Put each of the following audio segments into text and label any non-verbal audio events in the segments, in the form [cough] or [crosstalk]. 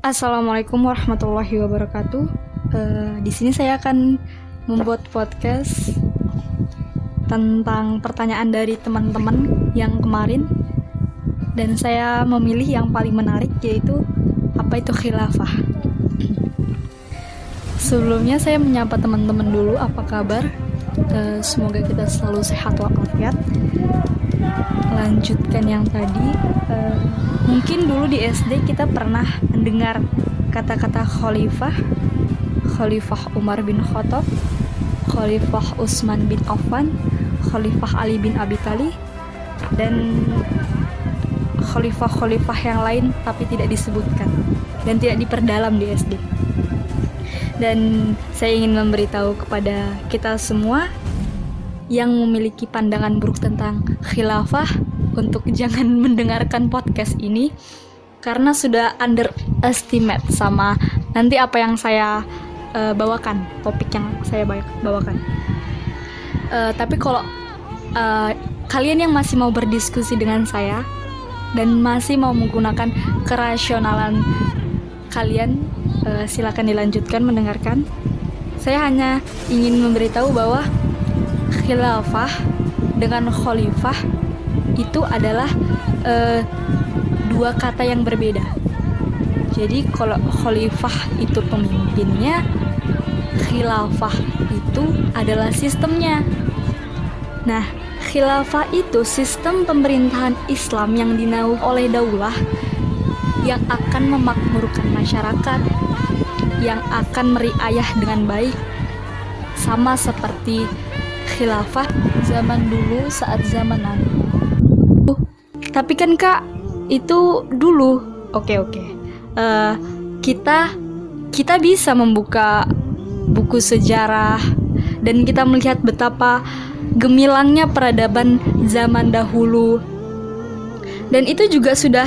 Assalamualaikum warahmatullahi wabarakatuh. Uh, di sini saya akan membuat podcast tentang pertanyaan dari teman-teman yang kemarin dan saya memilih yang paling menarik yaitu apa itu khilafah. Sebelumnya saya menyapa teman-teman dulu apa kabar? Uh, semoga kita selalu sehat walafiat. Lanjutkan yang tadi. Uh, Mungkin dulu di SD kita pernah mendengar kata-kata khalifah, Khalifah Umar bin Khattab, Khalifah Utsman bin Affan, Khalifah Ali bin Abi Thalib, dan khalifah-khalifah yang lain tapi tidak disebutkan dan tidak diperdalam di SD. Dan saya ingin memberitahu kepada kita semua yang memiliki pandangan buruk tentang khilafah untuk jangan [laughs] mendengarkan podcast ini karena sudah underestimate sama nanti apa yang saya uh, bawakan, topik yang saya bawakan. Uh, tapi kalau uh, kalian yang masih mau berdiskusi dengan saya dan masih mau menggunakan kerasionalan kalian, uh, silakan dilanjutkan mendengarkan. Saya hanya ingin memberitahu bahwa khilafah dengan khalifah itu adalah uh, dua kata yang berbeda. Jadi kalau khalifah itu pemimpinnya, khilafah itu adalah sistemnya. Nah, khilafah itu sistem pemerintahan Islam yang dinaungi oleh daulah yang akan memakmurkan masyarakat, yang akan meriayah dengan baik, sama seperti khilafah zaman dulu saat zaman Nabi. Tapi kan kak itu dulu. Oke oke. Uh, kita kita bisa membuka buku sejarah dan kita melihat betapa gemilangnya peradaban zaman dahulu. Dan itu juga sudah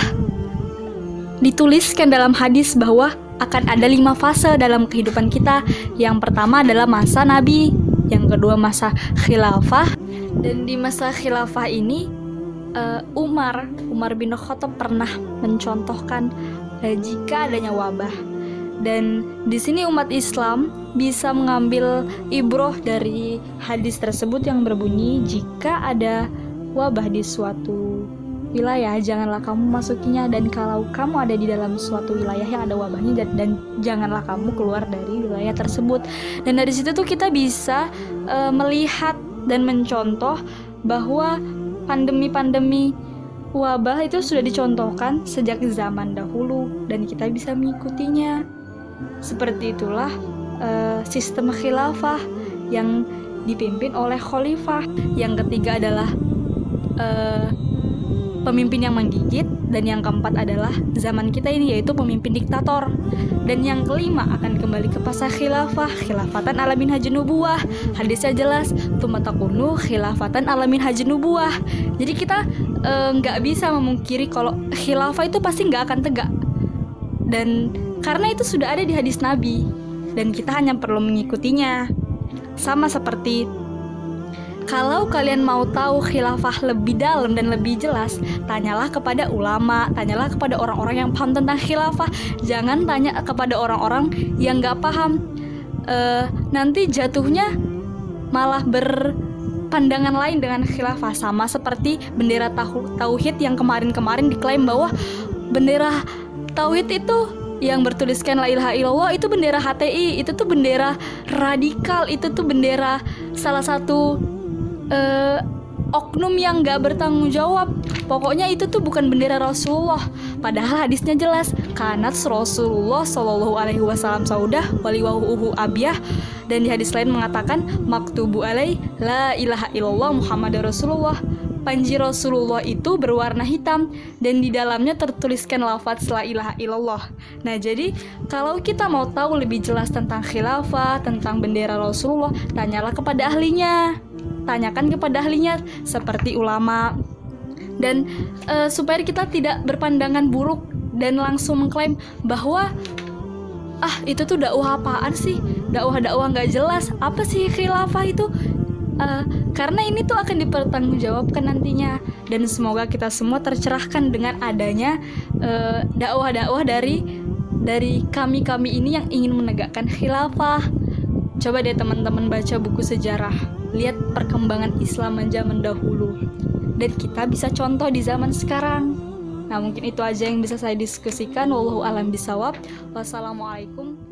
dituliskan dalam hadis bahwa akan ada lima fase dalam kehidupan kita. Yang pertama adalah masa Nabi, yang kedua masa khilafah, dan di masa khilafah ini uh, Umar Umar bin Khattab pernah mencontohkan uh, jika adanya wabah. Dan di sini umat Islam bisa mengambil ibroh dari hadis tersebut yang berbunyi jika ada wabah di suatu wilayah janganlah kamu masukinya. Dan kalau kamu ada di dalam suatu wilayah yang ada wabahnya dan, dan janganlah kamu keluar dari wilayah tersebut. Dan dari situ tuh kita bisa uh, melihat dan mencontoh bahwa pandemi-pandemi wabah itu sudah dicontohkan sejak zaman dahulu dan kita bisa mengikutinya. Seperti itulah uh, sistem khilafah yang dipimpin oleh khalifah. Yang ketiga adalah pemimpin yang menggigit dan yang keempat adalah zaman kita ini yaitu pemimpin diktator. Dan yang kelima akan kembali ke pasar khilafah khilafatan alamin haji nubuah hadisnya jelas tumatakunu khilafatan alamin haji nubuah jadi kita eh, nggak e, bisa memungkiri kalau khilafah itu pasti nggak akan tegak. Dan karena itu sudah ada di hadis nabi dan kita hanya perlu mengikutinya. Sama seperti kalau kalian mau tahu khilafah lebih dalam dan lebih jelas, tanyalah kepada ulama, tanyalah kepada orang-orang yang paham tentang khilafah. Jangan tanya kepada orang-orang yang gak paham. Uh, nanti jatuhnya malah berpandangan lain dengan khilafah sama seperti bendera tauhid yang kemarin-kemarin diklaim bahwa bendera tauhid itu yang bertuliskan la ilaha illallah itu bendera HTI itu tuh bendera radikal itu tuh bendera salah satu uh, oknum yang gak bertanggung jawab. Pokoknya itu tuh bukan bendera Rasulullah. Padahal hadisnya jelas. Kanat Rasulullah Shallallahu Alaihi Wasallam saudah waliwahu abiyah dan di hadis lain mengatakan maktubu alaih la ilaha illallah Muhammad Rasulullah panji Rasulullah itu berwarna hitam dan di dalamnya tertuliskan lafaz la ilaha illallah. Nah, jadi kalau kita mau tahu lebih jelas tentang khilafah, tentang bendera Rasulullah, tanyalah kepada ahlinya. Tanyakan kepada ahlinya seperti ulama. Dan e, supaya kita tidak berpandangan buruk dan langsung mengklaim bahwa ah itu tuh dakwah apaan sih? Dakwah-dakwah nggak jelas. Apa sih khilafah itu? Uh, karena ini tuh akan dipertanggungjawabkan nantinya. Dan semoga kita semua tercerahkan dengan adanya dakwah dakwah-dakwah dari dari kami-kami ini yang ingin menegakkan khilafah. Coba deh teman-teman baca buku sejarah, lihat perkembangan Islam zaman dahulu. Dan kita bisa contoh di zaman sekarang. Nah, mungkin itu aja yang bisa saya diskusikan. Wallahu alam bisawab. Wassalamualaikum